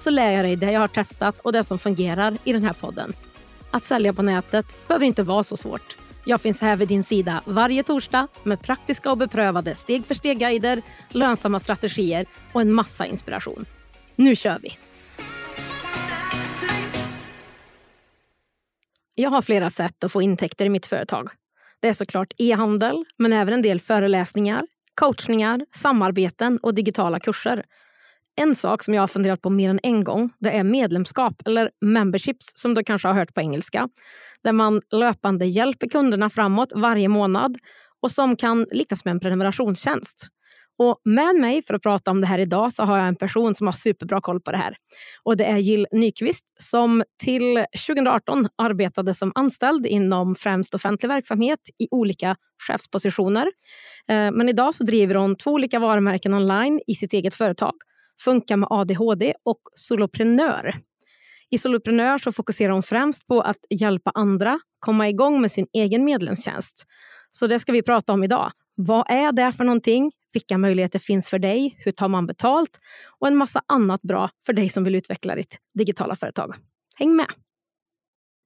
så lär jag dig det jag har testat och det som fungerar i den här podden. Att sälja på nätet behöver inte vara så svårt. Jag finns här vid din sida varje torsdag med praktiska och beprövade steg för steg-guider, lönsamma strategier och en massa inspiration. Nu kör vi! Jag har flera sätt att få intäkter i mitt företag. Det är såklart e-handel, men även en del föreläsningar, coachningar, samarbeten och digitala kurser. En sak som jag har funderat på mer än en gång det är medlemskap, eller memberships som du kanske har hört på engelska. Där man löpande hjälper kunderna framåt varje månad och som kan liknas med en prenumerationstjänst. Och med mig för att prata om det här idag så har jag en person som har superbra koll på det här. Och Det är Jill Nyqvist som till 2018 arbetade som anställd inom främst offentlig verksamhet i olika chefspositioner. Eh, men idag så driver hon två olika varumärken online i sitt eget företag Funka med ADHD och Soloprenör. I Soloprenör så fokuserar hon främst på att hjälpa andra komma igång med sin egen medlemstjänst. Så det ska vi prata om idag. Vad är det för någonting? Vilka möjligheter finns för dig? Hur tar man betalt? Och en massa annat bra för dig som vill utveckla ditt digitala företag. Häng med!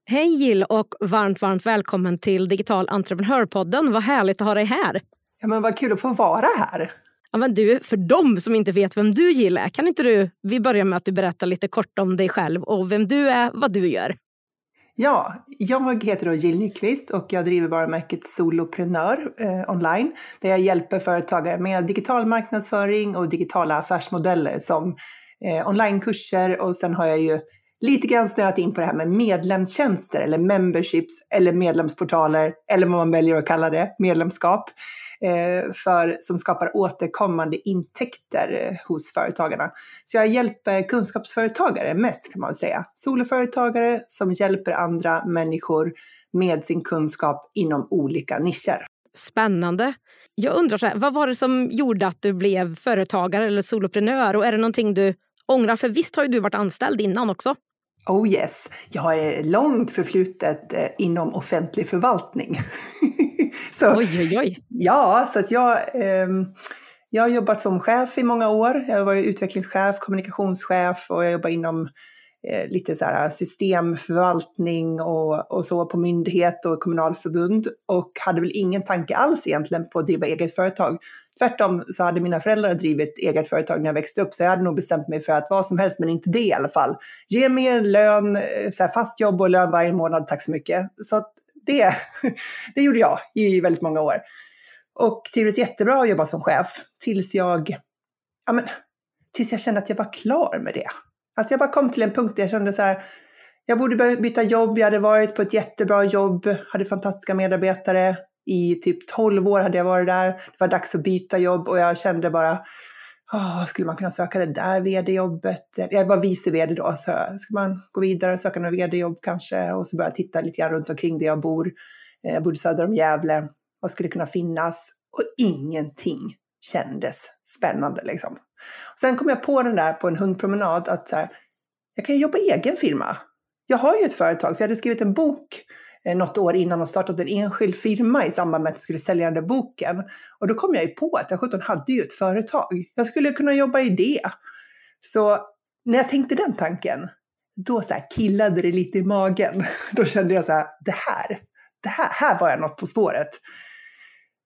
Hej Jill och varmt, varmt välkommen till Digital entreprenörpodden. Vad härligt att ha dig här. Ja, men vad kul att få vara här. Ja, men du, för dem som inte vet vem du gillar, kan inte du, vi börjar med att du berättar lite kort om dig själv och vem du är, vad du gör. Ja, jag heter då Jill Nyqvist och jag driver varumärket Soloprenör eh, online där jag hjälper företagare med digital marknadsföring och digitala affärsmodeller som eh, onlinekurser och sen har jag ju lite grann snöat in på det här med medlemstjänster eller memberships eller medlemsportaler eller vad man väljer att kalla det, medlemskap. Eh, för, som skapar återkommande intäkter eh, hos företagarna. Så jag hjälper kunskapsföretagare mest kan man säga. Soloföretagare som hjälper andra människor med sin kunskap inom olika nischer. Spännande. Jag undrar, så här, vad var det som gjorde att du blev företagare eller soloprenör? Och är det någonting du ångrar? För visst har ju du varit anställd innan också? Oh yes, jag har långt förflutet eh, inom offentlig förvaltning. så, oj, oj, oj. Ja, så att jag, eh, jag har jobbat som chef i många år. Jag har varit utvecklingschef, kommunikationschef och jag jobbar inom eh, lite så här systemförvaltning och, och så på myndighet och kommunalförbund och hade väl ingen tanke alls egentligen på att driva eget företag. Tvärtom så hade mina föräldrar drivit eget företag när jag växte upp så jag hade nog bestämt mig för att vad som helst men inte det i alla fall. Ge mig en lön, eh, så här fast jobb och lön varje månad, tack så mycket. Så det, det gjorde jag i väldigt många år. Och trivdes jättebra att jobba som chef tills jag, ja men, tills jag kände att jag var klar med det. Alltså jag bara kom till en punkt där jag kände så här, jag borde byta jobb, jag hade varit på ett jättebra jobb, hade fantastiska medarbetare. I typ 12 år hade jag varit där. Det var dags att byta jobb och jag kände bara, oh, skulle man kunna söka det där vd-jobbet? Jag var vice vd då, så ska man gå vidare och söka något vd-jobb kanske? Och så började jag titta lite grann runt omkring där jag bor. Jag bodde söder om Gävle. Vad skulle kunna finnas? Och ingenting kändes spännande liksom. Sen kom jag på den där på en hundpromenad att så här, jag kan jobba i egen firma. Jag har ju ett företag, för jag hade skrivit en bok eh, något år innan och startat en enskild firma i samband med att jag skulle sälja den där boken. Och då kom jag ju på att jag 17 hade ju ett företag. Jag skulle kunna jobba i det. Så när jag tänkte den tanken, då så här killade det lite i magen. Då kände jag så här, det här, det här, här var jag något på spåret.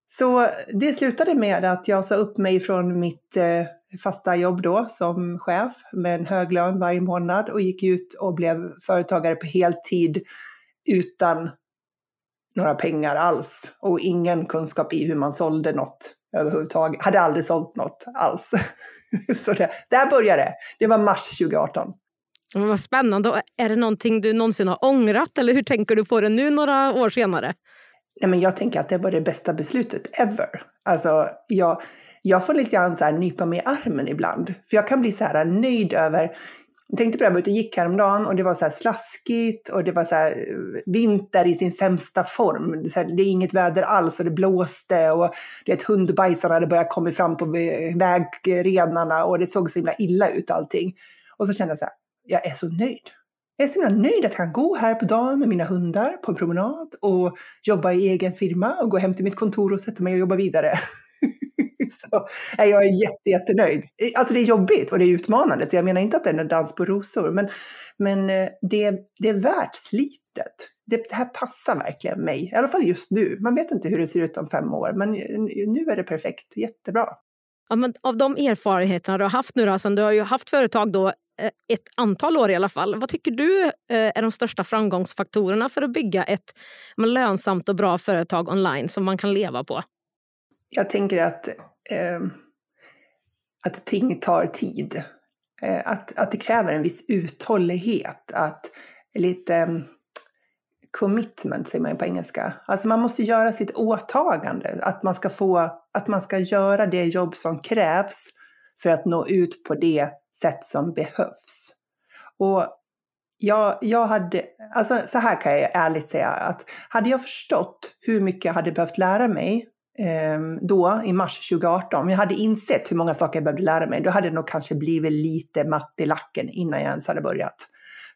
Så det slutade med att jag sa upp mig från mitt eh, fasta jobb då som chef med en hög lön varje månad och gick ut och blev företagare på heltid utan några pengar alls och ingen kunskap i hur man sålde något överhuvudtaget. Hade aldrig sålt något alls. Så det, där började det. Det var mars 2018. Men vad spännande. Är det någonting du någonsin har ångrat eller hur tänker du på det nu några år senare? Nej, men jag tänker att det var det bästa beslutet ever. Alltså, jag, jag får lite grann så här nypa mig i armen ibland. För jag kan bli så här nöjd över jag tänkte på det, jag var ute och gick häromdagen och det var så här slaskigt och det var så här eh, vinter i sin sämsta form. Det är, här, det är inget väder alls och det blåste och det är ett hundbajsarna hade börjat komma fram på vägrenarna och det såg så himla illa ut allting. Och så kände jag så här, jag är så nöjd. Jag är så himla nöjd att jag kan gå här på dagen med mina hundar på en promenad och jobba i egen firma och gå hem till mitt kontor och sätta mig och jobba vidare. så, nej, jag är jätte, jättenöjd. Alltså det är jobbigt och det är utmanande, så jag menar inte att det är en dans på rosor, men, men eh, det, det är värt slitet. Det, det, här passar verkligen mig, i alla fall just nu. Man vet inte hur det ser ut om fem år, men eh, nu är det perfekt, jättebra. Ja, men av de erfarenheterna du har haft nu, då, sen du har ju haft företag då eh, ett antal år i alla fall. Vad tycker du är de största framgångsfaktorerna för att bygga ett lönsamt och bra företag online som man kan leva på? Jag tänker att, eh, att ting tar tid. Eh, att, att det kräver en viss uthållighet. Att lite eh, commitment säger man ju på engelska. Alltså man måste göra sitt åtagande. Att man ska få, att man ska göra det jobb som krävs för att nå ut på det sätt som behövs. Och jag, jag hade, alltså så här kan jag ärligt säga att hade jag förstått hur mycket jag hade behövt lära mig Ehm, då i mars 2018, om jag hade insett hur många saker jag behövde lära mig, då hade det nog kanske blivit lite matt i lacken innan jag ens hade börjat.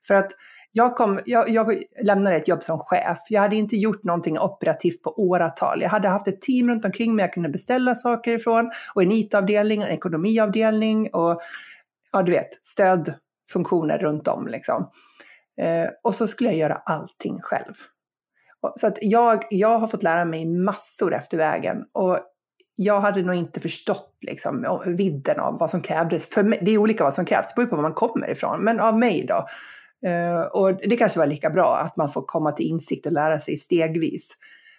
För att jag, kom, jag, jag lämnade ett jobb som chef. Jag hade inte gjort någonting operativt på åratal. Jag hade haft ett team runt omkring mig jag kunde beställa saker ifrån och en IT-avdelning, en ekonomiavdelning och ja, du vet, stödfunktioner runt om liksom. Eh, och så skulle jag göra allting själv. Så att jag, jag har fått lära mig massor efter vägen och jag hade nog inte förstått liksom, vidden av vad som krävdes. För mig, det är olika vad som krävs, det beror på var man kommer ifrån. Men av mig då. Uh, och det kanske var lika bra att man får komma till insikt och lära sig stegvis.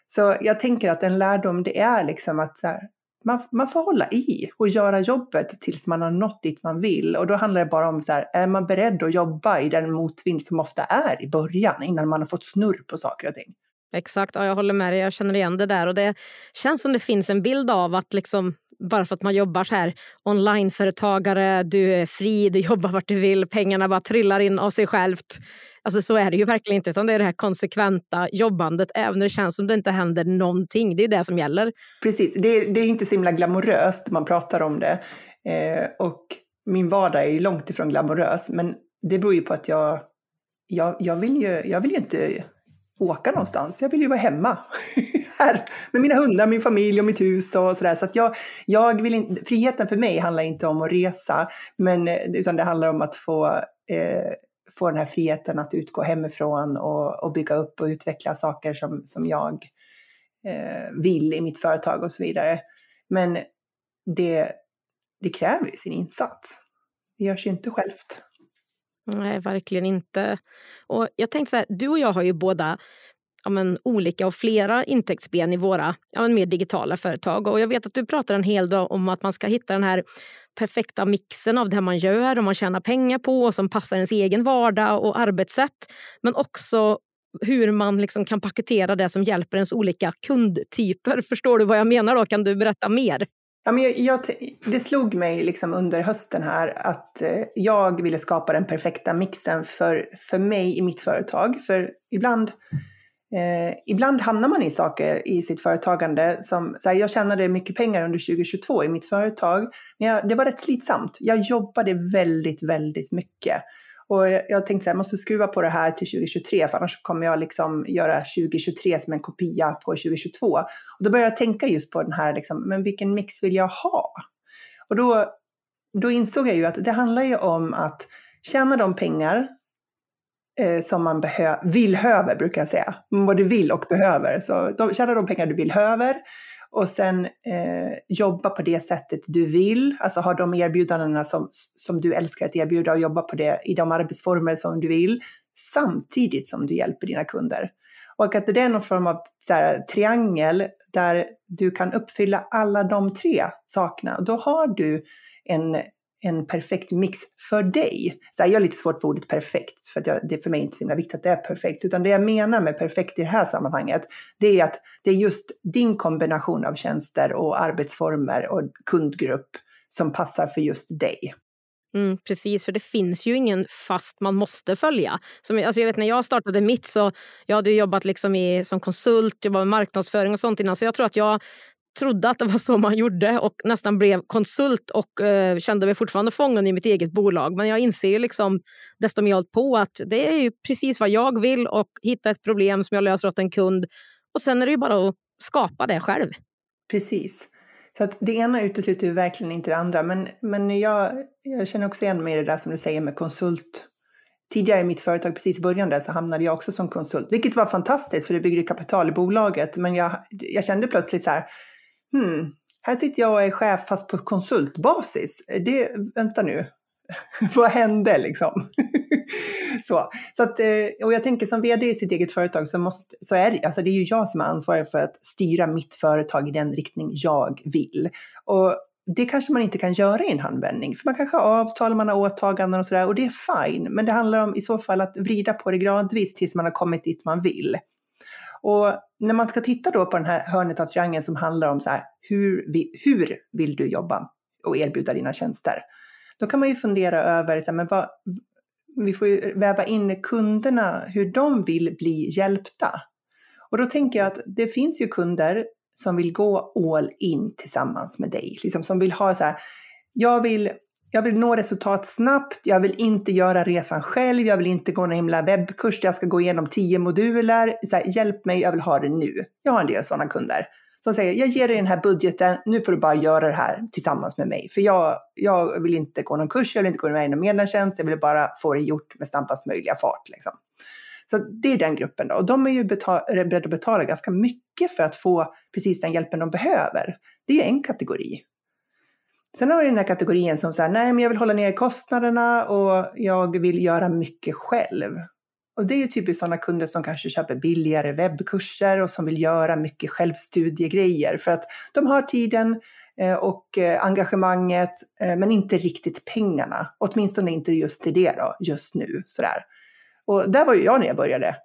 Så jag tänker att en lärdom det är liksom att här, man, man får hålla i och göra jobbet tills man har nått dit man vill. Och då handlar det bara om så här, är man beredd att jobba i den motvind som ofta är i början innan man har fått snurr på saker och ting. Exakt, ja, jag håller med dig. Jag känner igen det där. Och Det känns som det finns en bild av att liksom, bara för att man jobbar så här onlineföretagare, du är fri, du jobbar vart du vill, pengarna bara trillar in av sig självt. Alltså så är det ju verkligen inte, utan det är det här konsekventa jobbandet även när det känns som det inte händer någonting. Det är det som gäller. Precis, det är, det är inte så himla glamoröst man pratar om det. Eh, och min vardag är ju långt ifrån glamorös, men det beror ju på att jag, jag, jag, vill, ju, jag vill ju inte åka någonstans. Jag vill ju vara hemma här med mina hundar, min familj och mitt hus och sådär. Så att jag, jag vill inte, friheten för mig handlar inte om att resa, men, eh, utan det handlar om att få, eh, få den här friheten att utgå hemifrån och, och bygga upp och utveckla saker som, som jag eh, vill i mitt företag och så vidare. Men det, det kräver ju sin insats. Det görs ju inte självt. Nej, verkligen inte. Och jag tänkte så här, du och jag har ju båda ja, men, olika och flera intäktsben i våra ja, men, mer digitala företag. Och jag vet att du pratar en hel dag om att man ska hitta den här perfekta mixen av det man gör och man tjänar pengar på och som passar ens egen vardag och arbetssätt. Men också hur man liksom kan paketera det som hjälper ens olika kundtyper. Förstår du vad jag menar? då? Kan du berätta mer? Ja, men jag, jag, det slog mig liksom under hösten här att eh, jag ville skapa den perfekta mixen för, för mig i mitt företag. För ibland, eh, ibland hamnar man i saker i sitt företagande som, så här, jag tjänade mycket pengar under 2022 i mitt företag, men jag, det var rätt slitsamt. Jag jobbade väldigt, väldigt mycket. Och jag, jag tänkte så här, jag måste skruva på det här till 2023 för annars kommer jag liksom göra 2023 som en kopia på 2022. Och då började jag tänka just på den här, liksom, men vilken mix vill jag ha? Och då, då insåg jag ju att det handlar ju om att tjäna de pengar eh, som man behö vill höver, brukar jag säga. Både vill och behöver. Så de, tjäna de pengar du vill höver och sen eh, jobba på det sättet du vill, alltså ha de erbjudandena som, som du älskar att erbjuda och jobba på det i de arbetsformer som du vill, samtidigt som du hjälper dina kunder. Och att det är någon form av så här, triangel där du kan uppfylla alla de tre sakerna. Då har du en en perfekt mix för dig. Så här, jag har lite svårt för ordet perfekt, för att jag, det är för mig inte så himla viktigt att det är perfekt. Utan det jag menar med perfekt i det här sammanhanget, det är att det är just din kombination av tjänster och arbetsformer och kundgrupp som passar för just dig. Mm, precis, för det finns ju ingen fast man måste följa. Som, alltså jag vet När jag startade mitt så jag hade jobbat liksom i, som konsult, jobbat med marknadsföring och sånt innan. Så jag tror att jag trodde att det var så man gjorde och nästan blev konsult och eh, kände mig fortfarande fången i mitt eget bolag. Men jag inser ju liksom, desto mer jag hållit på att det är ju precis vad jag vill och hitta ett problem som jag löser åt en kund. Och sen är det ju bara att skapa det själv. Precis. Så att det ena utesluter ju verkligen inte det andra. Men, men jag, jag känner också igen mig i det där som du säger med konsult. Tidigare i mitt företag, precis i början där, så hamnade jag också som konsult. Vilket var fantastiskt för det byggde kapital i bolaget. Men jag, jag kände plötsligt så här, hmm, här sitter jag och är chef fast på konsultbasis. Det, vänta nu, vad hände liksom? så, så att, eh, och jag tänker som vd i sitt eget företag så, måste, så är det, alltså det är ju jag som är ansvarig för att styra mitt företag i den riktning jag vill. Och det kanske man inte kan göra i en handvändning, för man kanske har avtal, man har åtaganden och sådär och det är fine. Men det handlar om i så fall att vrida på det gradvis tills man har kommit dit man vill. Och när man ska titta då på den här hörnet av triangeln som handlar om så här, hur, vi, hur vill du jobba och erbjuda dina tjänster? Då kan man ju fundera över, så här, men vad, vi får ju väva in kunderna, hur de vill bli hjälpta. Och då tänker jag att det finns ju kunder som vill gå all in tillsammans med dig, liksom som vill ha så här, jag vill jag vill nå resultat snabbt, jag vill inte göra resan själv, jag vill inte gå en himla webbkurs där jag ska gå igenom tio moduler. Så här, hjälp mig, jag vill ha det nu. Jag har en del sådana kunder som säger, jag ger dig den här budgeten, nu får du bara göra det här tillsammans med mig. För jag, jag vill inte gå någon kurs, jag vill inte gå med i någon medlemstjänst, jag vill bara få det gjort med snabbast möjliga fart. Liksom. Så det är den gruppen då. Och de är ju beredda att betala ganska mycket för att få precis den hjälpen de behöver. Det är en kategori. Sen har vi den här kategorin som säger, nej men jag vill hålla ner kostnaderna och jag vill göra mycket själv. Och det är ju typiskt sådana kunder som kanske köper billigare webbkurser och som vill göra mycket självstudiegrejer för att de har tiden eh, och eh, engagemanget eh, men inte riktigt pengarna. Åtminstone inte just till det då, just nu. Sådär. Och där var ju jag när jag började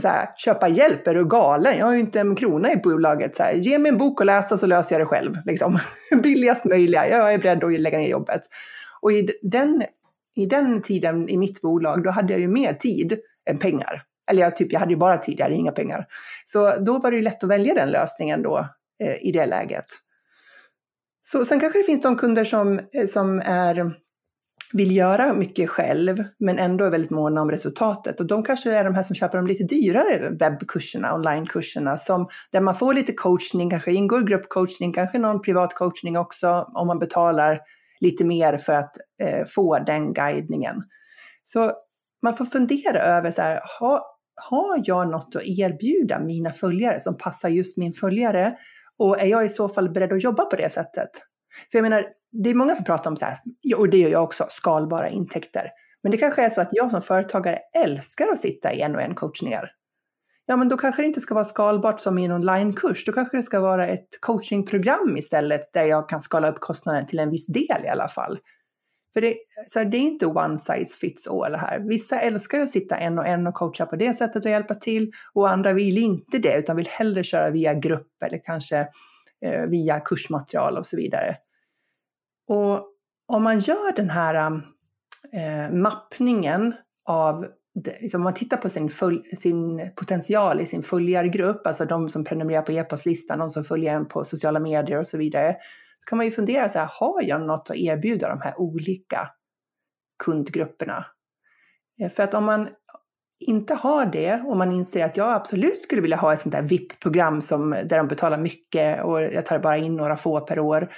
så här, köpa hjälp, är du galen? Jag har ju inte en krona i bolaget. Så här, ge mig en bok och läsa så löser jag det själv. Liksom. Billigast möjliga, jag är beredd att lägga ner jobbet. Och i den, i den tiden i mitt bolag, då hade jag ju mer tid än pengar. Eller jag, typ, jag hade ju bara tid, jag hade inga pengar. Så då var det ju lätt att välja den lösningen då eh, i det läget. Så sen kanske det finns de kunder som, eh, som är vill göra mycket själv, men ändå är väldigt måna om resultatet. Och de kanske är de här som köper de lite dyrare webbkurserna, onlinekurserna, som, där man får lite coachning, kanske ingår gruppcoachning, kanske någon privat coachning också, om man betalar lite mer för att eh, få den guidningen. Så man får fundera över, så här, ha, har jag något att erbjuda mina följare som passar just min följare? Och är jag i så fall beredd att jobba på det sättet? För jag menar, det är många som pratar om så här, och det gör jag också, skalbara intäkter. Men det kanske är så att jag som företagare älskar att sitta i en och en coachningar. Ja, men då kanske det inte ska vara skalbart som i en onlinekurs. Då kanske det ska vara ett coachingprogram istället där jag kan skala upp kostnaden till en viss del i alla fall. För det, så det är inte one size fits all här. Vissa älskar att sitta en och en och coacha på det sättet och hjälpa till och andra vill inte det utan vill hellre köra via grupp eller kanske eh, via kursmaterial och så vidare. Och om man gör den här äh, mappningen av liksom om man tittar på sin, full, sin potential i sin följargrupp, alltså de som prenumererar på e-postlistan, de som följer en på sociala medier och så vidare, så kan man ju fundera så här, har jag något att erbjuda de här olika kundgrupperna? Eh, för att om man inte har det och man inser att jag absolut skulle vilja ha ett sånt där VIP-program som, där de betalar mycket och jag tar bara in några få per år,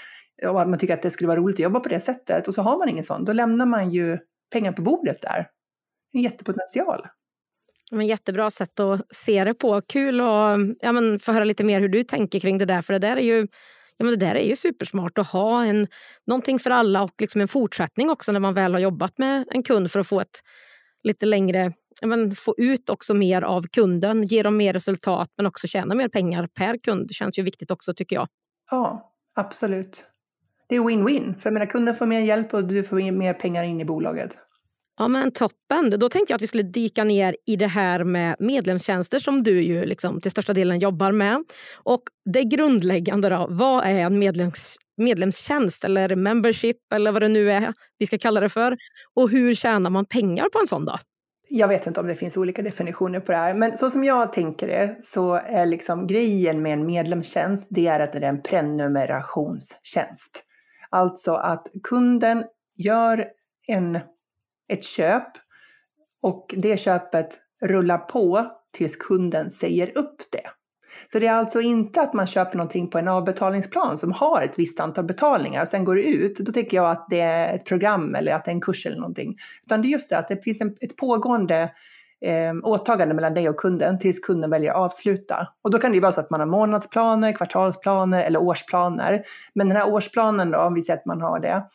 och man tycker att det skulle vara roligt att jobba på det sättet och så har man ingen sån, då lämnar man ju pengar på bordet där. En jättepotential. Men jättebra sätt att se det på. Kul att ja, men, få höra lite mer hur du tänker kring det där. För det där är ju, ja, men det där är ju supersmart att ha en, någonting för alla och liksom en fortsättning också när man väl har jobbat med en kund för att få ett lite längre men, få ut också mer av kunden, ge dem mer resultat men också tjäna mer pengar per kund. Det känns ju viktigt också tycker jag. Ja, absolut det är win-win. För jag menar, kunden får mer hjälp och du får mer pengar in i bolaget. Ja men toppen. Då tänkte jag att vi skulle dyka ner i det här med medlemstjänster som du ju liksom till största delen jobbar med. Och det grundläggande då, vad är en medlems, medlemstjänst eller membership eller vad det nu är vi ska kalla det för? Och hur tjänar man pengar på en sån då? Jag vet inte om det finns olika definitioner på det här, men så som jag tänker det så är liksom grejen med en medlemstjänst, det är att det är en prenumerationstjänst. Alltså att kunden gör en ett köp och det köpet rullar på tills kunden säger upp det. Så det är alltså inte att man köper någonting på en avbetalningsplan som har ett visst antal betalningar och sen går det ut. Då tänker jag att det är ett program eller att det är en kurs eller någonting. Utan det är just det att det finns en, ett pågående eh, åtagande mellan dig och kunden tills kunden väljer att avsluta. Och då kan det ju vara så att man har månadsplaner, kvartalsplaner eller årsplaner. Men den här årsplanen då, om vi säger att man har det,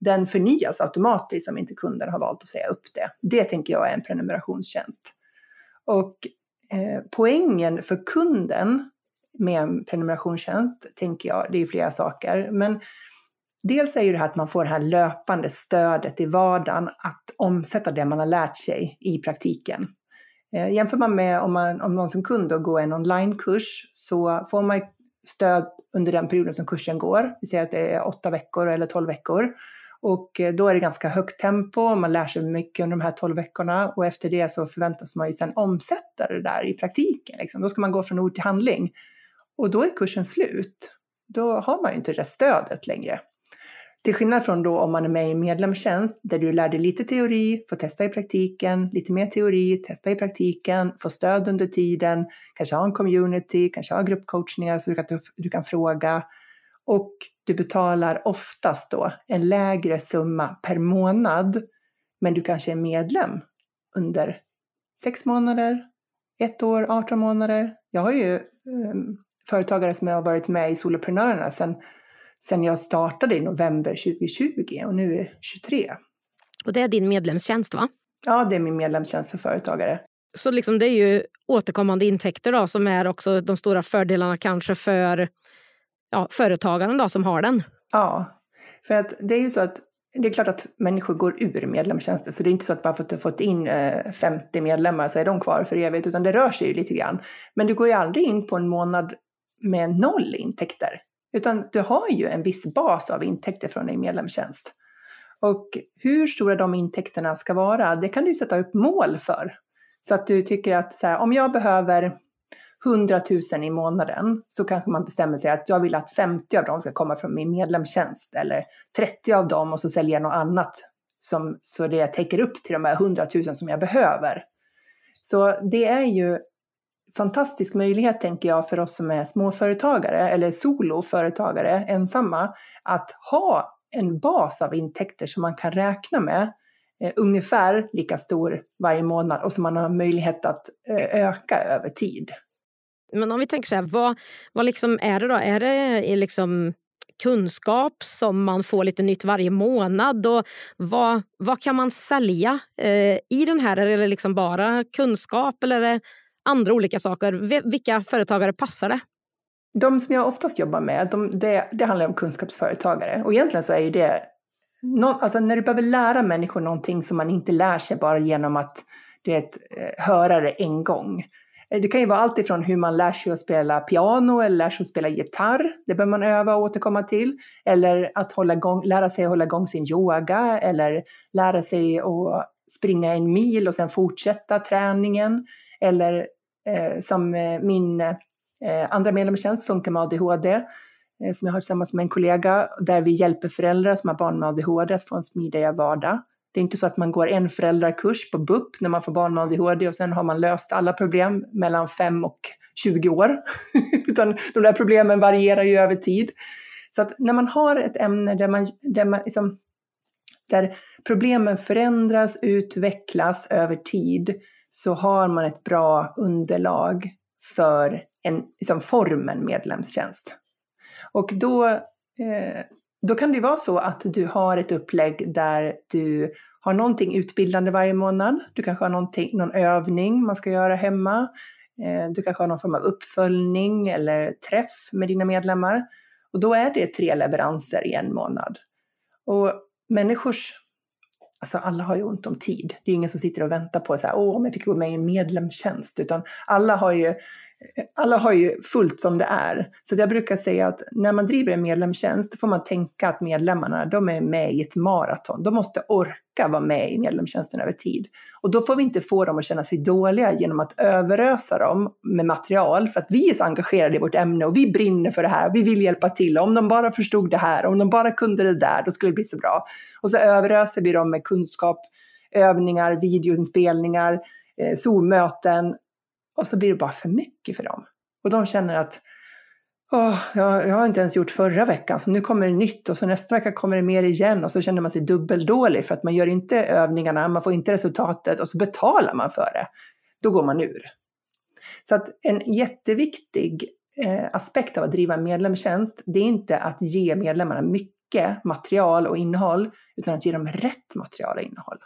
den förnyas automatiskt om inte kunden har valt att säga upp det. Det tänker jag är en prenumerationstjänst. Och eh, poängen för kunden med en prenumerationstjänst, tänker jag, det är flera saker. Men dels är ju det här att man får det här löpande stödet i vardagen att omsätta det man har lärt sig i praktiken. Eh, jämför man med om man, om man som kund då går en onlinekurs så får man stöd under den perioden som kursen går. Vi säger att det är åtta veckor eller tolv veckor. Och eh, då är det ganska högt tempo, man lär sig mycket under de här 12 veckorna och efter det så förväntas man ju sen omsätta det där i praktiken. Liksom. Då ska man gå från ord till handling. Och då är kursen slut. Då har man ju inte det där stödet längre. Till skillnad från då om man är med i medlemstjänst där du lär dig lite teori, får testa i praktiken, lite mer teori, testa i praktiken, få stöd under tiden, kanske ha en community, kanske ha gruppcoachningar så du kan, du kan fråga och du betalar oftast då en lägre summa per månad, men du kanske är medlem under sex månader, ett år, 18 månader. Jag har ju um, företagare som har varit med i Soloprenörerna sedan sen jag startade i november 2020 och nu är det 23. Och det är din medlemstjänst va? Ja, det är min medlemstjänst för företagare. Så liksom det är ju återkommande intäkter då, som är också de stora fördelarna kanske för ja, företagaren då, som har den. Ja, för att det är ju så att det är klart att människor går ur medlemstjänster, så det är inte så att bara för att du har fått in 50 eh, medlemmar så är de kvar för evigt, utan det rör sig ju lite grann. Men du går ju aldrig in på en månad med noll intäkter, utan du har ju en viss bas av intäkter från din medlemstjänst. Och hur stora de intäkterna ska vara, det kan du sätta upp mål för. Så att du tycker att så här, om jag behöver 100 000 i månaden så kanske man bestämmer sig att jag vill att 50 av dem ska komma från min medlemstjänst eller 30 av dem och så säljer jag något annat som, så det täcker upp till de här 100 000 som jag behöver. Så det är ju fantastisk möjlighet, tänker jag, för oss som är småföretagare eller soloföretagare, ensamma, att ha en bas av intäkter som man kan räkna med eh, ungefär lika stor varje månad och som man har möjlighet att eh, öka över tid. Men om vi tänker så här, vad, vad liksom är det då? Är det eh, liksom kunskap som man får lite nytt varje månad? Och vad, vad kan man sälja eh, i den här? Är det liksom bara kunskap eller är det andra olika saker? Vilka företagare passar det? De som jag oftast jobbar med, de, det, det handlar om kunskapsföretagare. Och egentligen så är ju det, no, alltså när du behöver lära människor någonting som man inte lär sig bara genom att det är eh, ett, höra det en gång. Eh, det kan ju vara allt ifrån hur man lär sig att spela piano eller lär sig att spela gitarr. Det behöver man öva och återkomma till. Eller att hålla igång, lära sig att hålla igång sin yoga eller lära sig att springa en mil och sen fortsätta träningen. Eller eh, som eh, min eh, andra medlemstjänst, Funka med ADHD, eh, som jag har tillsammans med en kollega, där vi hjälper föräldrar som har barn med ADHD att få en smidigare vardag. Det är inte så att man går en föräldrakurs på BUP när man får barn med ADHD och sen har man löst alla problem mellan 5 och 20 år. Utan de där problemen varierar ju över tid. Så att när man har ett ämne där, man, där, man liksom, där problemen förändras, utvecklas över tid, så har man ett bra underlag för en, liksom formen medlemstjänst. Och då eh, då kan det vara så att du har ett upplägg där du har någonting utbildande varje månad. Du kanske har någon övning man ska göra hemma. Eh, du kanske har någon form av uppföljning eller träff med dina medlemmar. Och då är det tre leveranser i en månad. Och människors Alltså alla har ju ont om tid. Det är ingen som sitter och väntar på så här, åh, om jag fick gå med i en medlemstjänst, utan alla har ju alla har ju fullt som det är. Så jag brukar säga att när man driver en medlemstjänst får man tänka att medlemmarna, de är med i ett maraton. De måste orka vara med i medlemstjänsten över tid. Och då får vi inte få dem att känna sig dåliga genom att överösa dem med material för att vi är så engagerade i vårt ämne och vi brinner för det här. Vi vill hjälpa till. Om de bara förstod det här, om de bara kunde det där, då skulle det bli så bra. Och så överöser vi dem med kunskap, övningar, videoinspelningar, eh, Zoom-möten och så blir det bara för mycket för dem. Och de känner att Oh, jag, jag har inte ens gjort förra veckan, så nu kommer det nytt och så nästa vecka kommer det mer igen och så känner man sig dubbeldålig för att man gör inte övningarna, man får inte resultatet och så betalar man för det. Då går man ur. Så att en jätteviktig eh, aspekt av att driva en medlemstjänst, det är inte att ge medlemmarna mycket material och innehåll, utan att ge dem rätt material och innehåll.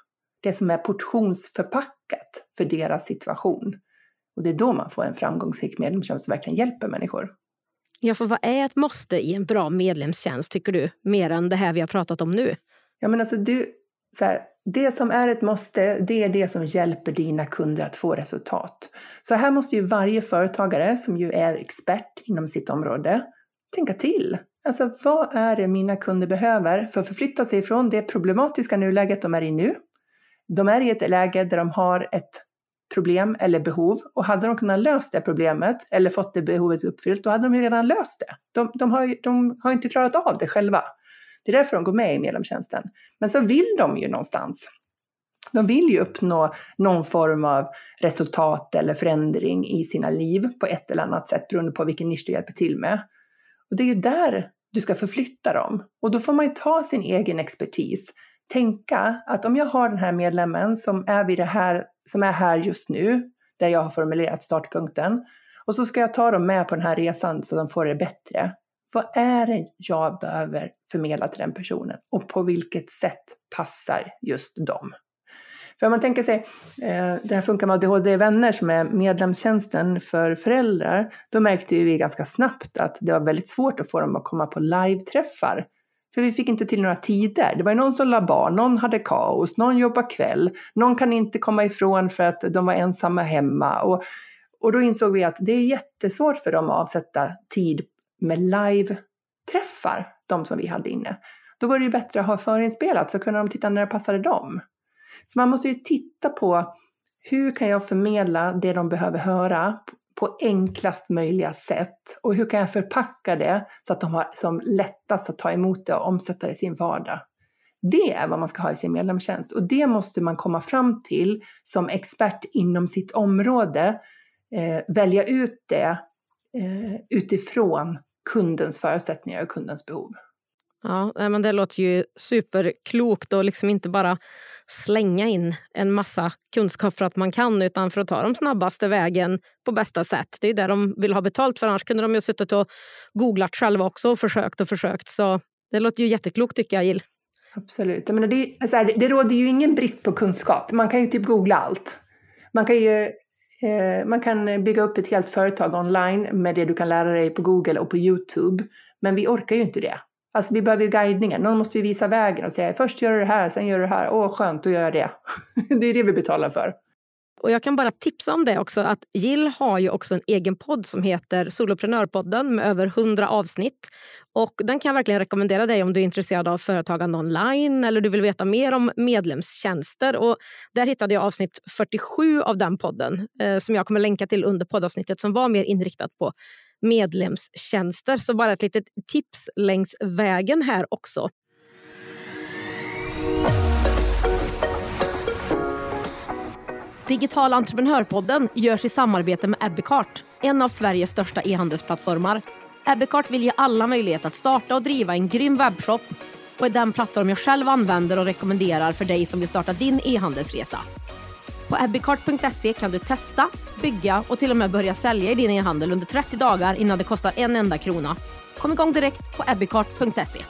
Det som är portionsförpackat för deras situation. Och det är då man får en framgångsrik medlemstjänst som verkligen hjälper människor. Ja, för vad är ett måste i en bra medlemstjänst tycker du? Mer än det här vi har pratat om nu. Ja, men alltså du, så här, det som är ett måste, det är det som hjälper dina kunder att få resultat. Så här måste ju varje företagare som ju är expert inom sitt område tänka till. Alltså vad är det mina kunder behöver för att förflytta sig från det problematiska nuläget de är i nu? De är i ett läge där de har ett problem eller behov och hade de kunnat lösa det problemet eller fått det behovet uppfyllt, då hade de ju redan löst det. De, de, har, ju, de har inte klarat av det själva. Det är därför de går med i medlemstjänsten. Men så vill de ju någonstans. De vill ju uppnå någon form av resultat eller förändring i sina liv på ett eller annat sätt beroende på vilken nisch du hjälper till med. Och det är ju där du ska förflytta dem. Och då får man ju ta sin egen expertis tänka att om jag har den här medlemmen som är, vid det här, som är här just nu, där jag har formulerat startpunkten, och så ska jag ta dem med på den här resan så de får det bättre. Vad är det jag behöver förmedla till den personen och på vilket sätt passar just dem? För om man tänker sig, eh, det här funkar med ADHD-vänner som är medlemstjänsten för föräldrar, då märkte vi ganska snabbt att det var väldigt svårt att få dem att komma på live-träffar för vi fick inte till några tider. Det var någon som la barn, någon hade kaos, någon jobbar kväll, någon kan inte komma ifrån för att de var ensamma hemma. Och, och då insåg vi att det är jättesvårt för dem att avsätta tid med live-träffar, de som vi hade inne. Då var det ju bättre att ha förinspelat så kunde de titta när det passade dem. Så man måste ju titta på hur kan jag förmedla det de behöver höra på enklast möjliga sätt? Och hur kan jag förpacka det så att de har som lättast att ta emot det och omsätta det i sin vardag? Det är vad man ska ha i sin medlemstjänst och det måste man komma fram till som expert inom sitt område. Eh, välja ut det eh, utifrån kundens förutsättningar och kundens behov. Ja, men Det låter ju superklokt och liksom inte bara slänga in en massa kunskap för att man kan utan för att ta de snabbaste vägen på bästa sätt. Det är det de vill ha betalt för. Annars kunde de ju suttit och googlat själva också och försökt och försökt. Så det låter ju jätteklokt tycker jag, Jill. Absolut. Jag menar, det, alltså, det råder ju ingen brist på kunskap. Man kan ju typ googla allt. Man kan ju eh, man kan bygga upp ett helt företag online med det du kan lära dig på Google och på Youtube. Men vi orkar ju inte det. Alltså vi behöver ju guidningen. Någon måste ju visa vägen och säga först gör du det här, sen gör du det här. Åh skönt, då gör jag det. det är det vi betalar för. Och Jag kan bara tipsa om det också att Jill har ju också en egen podd som heter Soloprenörpodden med över 100 avsnitt. Och Den kan jag verkligen rekommendera dig om du är intresserad av företagande online eller du vill veta mer om medlemstjänster. Och där hittade jag avsnitt 47 av den podden eh, som jag kommer länka till under poddavsnittet som var mer inriktat på medlemstjänster. Så bara ett litet tips längs vägen här också. Digital entreprenörpodden görs i samarbete med Ebbecart, en av Sveriges största e-handelsplattformar. Ebbecart vill ge alla möjlighet att starta och driva en grym webbshop och är den plattform jag själv använder och rekommenderar för dig som vill starta din e-handelsresa. På ebbicart.se kan du testa, bygga och till och med börja sälja i din e-handel under 30 dagar innan det kostar en enda krona. Kom igång direkt på ebbicart.se.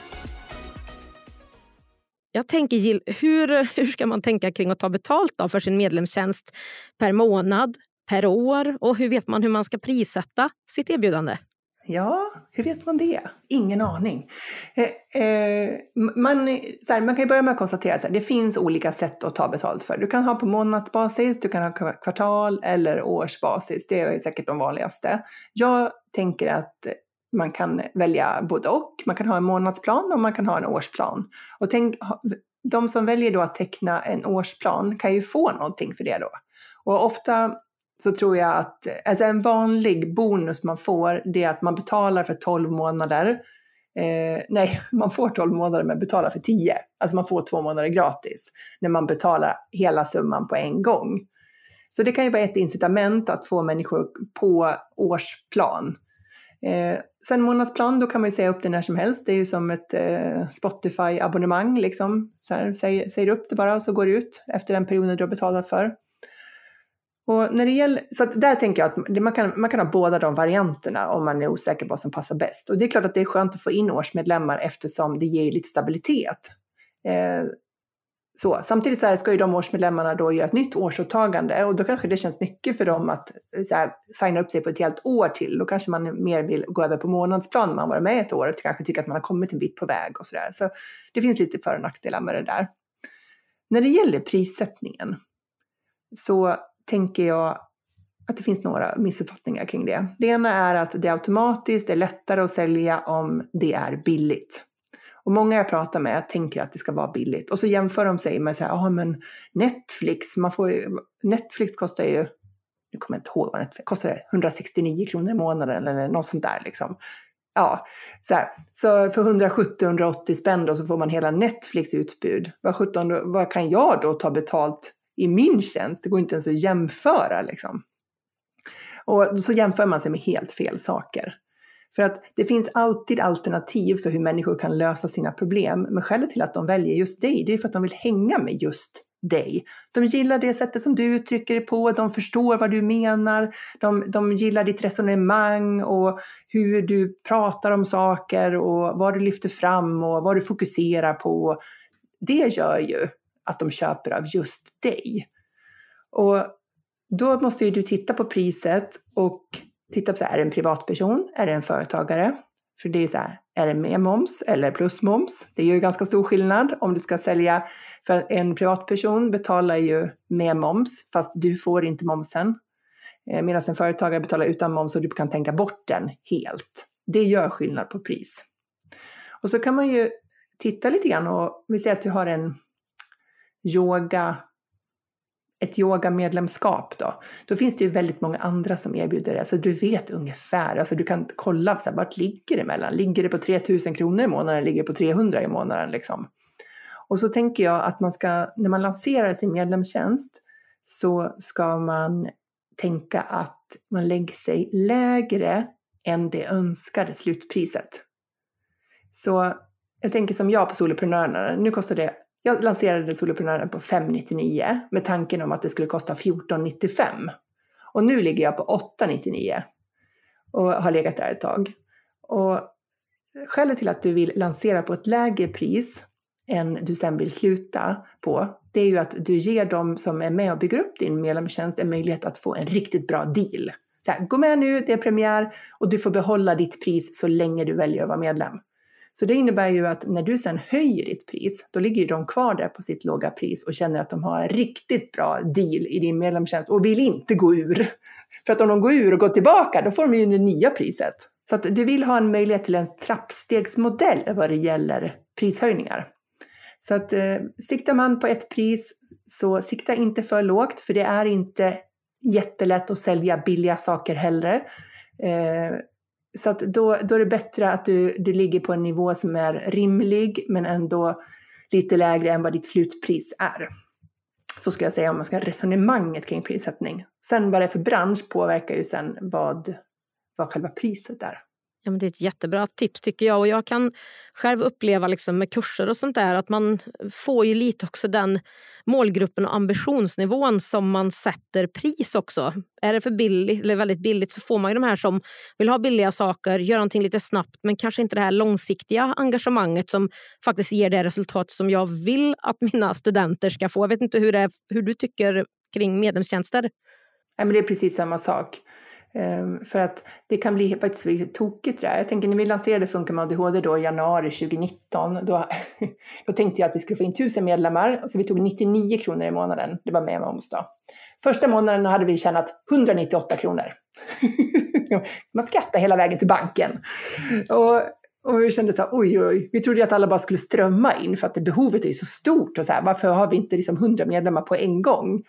Jag tänker Jill, hur, hur ska man tänka kring att ta betalt då för sin medlemstjänst per månad, per år och hur vet man hur man ska prissätta sitt erbjudande? Ja, hur vet man det? Ingen aning. Eh, eh, man, så här, man kan ju börja med att konstatera att det finns olika sätt att ta betalt för. Du kan ha på månadsbasis, du kan ha kvartal eller årsbasis. Det är säkert de vanligaste. Jag tänker att man kan välja både och. Man kan ha en månadsplan och man kan ha en årsplan. Och tänk, de som väljer då att teckna en årsplan kan ju få någonting för det då. Och ofta så tror jag att alltså en vanlig bonus man får det är att man betalar för 12 månader. Eh, nej, man får 12 månader men betalar för 10. Alltså man får två månader gratis när man betalar hela summan på en gång. Så det kan ju vara ett incitament att få människor på årsplan. Eh, sen månadsplan, då kan man ju säga upp det när som helst. Det är ju som ett eh, Spotify-abonnemang liksom. Så här, säg, säger upp det bara och så går det ut efter den perioden du har betalat för. Och när det gäller, så där tänker jag att man kan, man kan ha båda de varianterna om man är osäker på vad som passar bäst. Och det är klart att det är skönt att få in årsmedlemmar eftersom det ger lite stabilitet. Eh, så. Samtidigt så här ska ju de årsmedlemmarna då göra ett nytt årsåtagande och då kanske det känns mycket för dem att eh, så här, signa upp sig på ett helt år till. Då kanske man mer vill gå över på månadsplan när man varit med ett år och kanske tycker att man har kommit en bit på väg och sådär. Så det finns lite för och nackdelar med det där. När det gäller prissättningen så tänker jag att det finns några missuppfattningar kring det. Det ena är att det automatiskt är lättare att sälja om det är billigt. Och många jag pratar med tänker att det ska vara billigt. Och så jämför de sig med så här, ja men Netflix, man får ju, Netflix kostar ju, nu kommer jag inte ihåg vad Netflix kostar, det 169 kronor i månaden eller något sånt där liksom. Ja, så, här. så för 170-180 spänn då så får man hela Netflix utbud. Vad, 17, vad kan jag då ta betalt i min tjänst? Det går inte ens att jämföra liksom. Och så jämför man sig med helt fel saker. För att det finns alltid alternativ för hur människor kan lösa sina problem. Men skälet till att de väljer just dig, det är för att de vill hänga med just dig. De gillar det sättet som du uttrycker dig på, de förstår vad du menar, de, de gillar ditt resonemang och hur du pratar om saker och vad du lyfter fram och vad du fokuserar på. Det gör ju att de köper av just dig. Och då måste ju du titta på priset och titta på så här, är det en privatperson? Är det en företagare? För det är så här, är det med moms eller plus moms? Det är ju ganska stor skillnad om du ska sälja, för en privatperson betalar ju med moms, fast du får inte momsen. Eh, medan en företagare betalar utan moms och du kan tänka bort den helt. Det gör skillnad på pris. Och så kan man ju titta lite grann och vi säger att du har en yoga ett yogamedlemskap då, då finns det ju väldigt många andra som erbjuder det. Så du vet ungefär, alltså du kan kolla så här, vart ligger det mellan? Ligger det på 3000 kronor i månaden eller ligger det på 300 i månaden liksom? Och så tänker jag att man ska, när man lanserar sin medlemstjänst så ska man tänka att man lägger sig lägre än det önskade slutpriset. Så jag tänker som jag på Soloprenörerna, nu kostar det jag lanserade Soloprenören på 599 med tanken om att det skulle kosta 1495. Och nu ligger jag på 899 och har legat där ett tag. Och skälet till att du vill lansera på ett lägre pris än du sen vill sluta på, det är ju att du ger dem som är med och bygger upp din medlemstjänst en möjlighet att få en riktigt bra deal. Så här, gå med nu, det är premiär och du får behålla ditt pris så länge du väljer att vara medlem. Så det innebär ju att när du sen höjer ditt pris, då ligger de kvar där på sitt låga pris och känner att de har en riktigt bra deal i din medlemstjänst och vill inte gå ur. För att om de går ur och går tillbaka, då får de ju det nya priset. Så att du vill ha en möjlighet till en trappstegsmodell vad det gäller prishöjningar. Så att eh, siktar man på ett pris så sikta inte för lågt, för det är inte jättelätt att sälja billiga saker heller. Eh, så att då, då är det bättre att du, du ligger på en nivå som är rimlig men ändå lite lägre än vad ditt slutpris är. Så skulle jag säga om man ska ha resonemanget kring prissättning. Sen vad det är för bransch påverkar ju sen vad, vad själva priset är. Ja, men det är ett jättebra tips tycker jag. Och jag kan själv uppleva liksom med kurser och sånt där att man får ju lite också den målgruppen och ambitionsnivån som man sätter pris också. Är det för billigt eller väldigt billigt så får man ju de här som vill ha billiga saker, göra någonting lite snabbt men kanske inte det här långsiktiga engagemanget som faktiskt ger det resultat som jag vill att mina studenter ska få. Jag vet inte hur, det är, hur du tycker kring medlemstjänster? Ja, men det är precis samma sak. Ehm, för att det kan bli faktiskt tokigt där. Jag tänker när vi lanserade Funka med ADHD då i januari 2019, då, då tänkte jag att vi skulle få in 1000 medlemmar, så vi tog 99 kronor i månaden, det var med moms då. Första månaden hade vi tjänat 198 kronor. Man skrattar hela vägen till banken. Och, och vi kände så här, oj, oj, vi trodde att alla bara skulle strömma in för att behovet är ju så stort och så här, varför har vi inte liksom 100 medlemmar på en gång?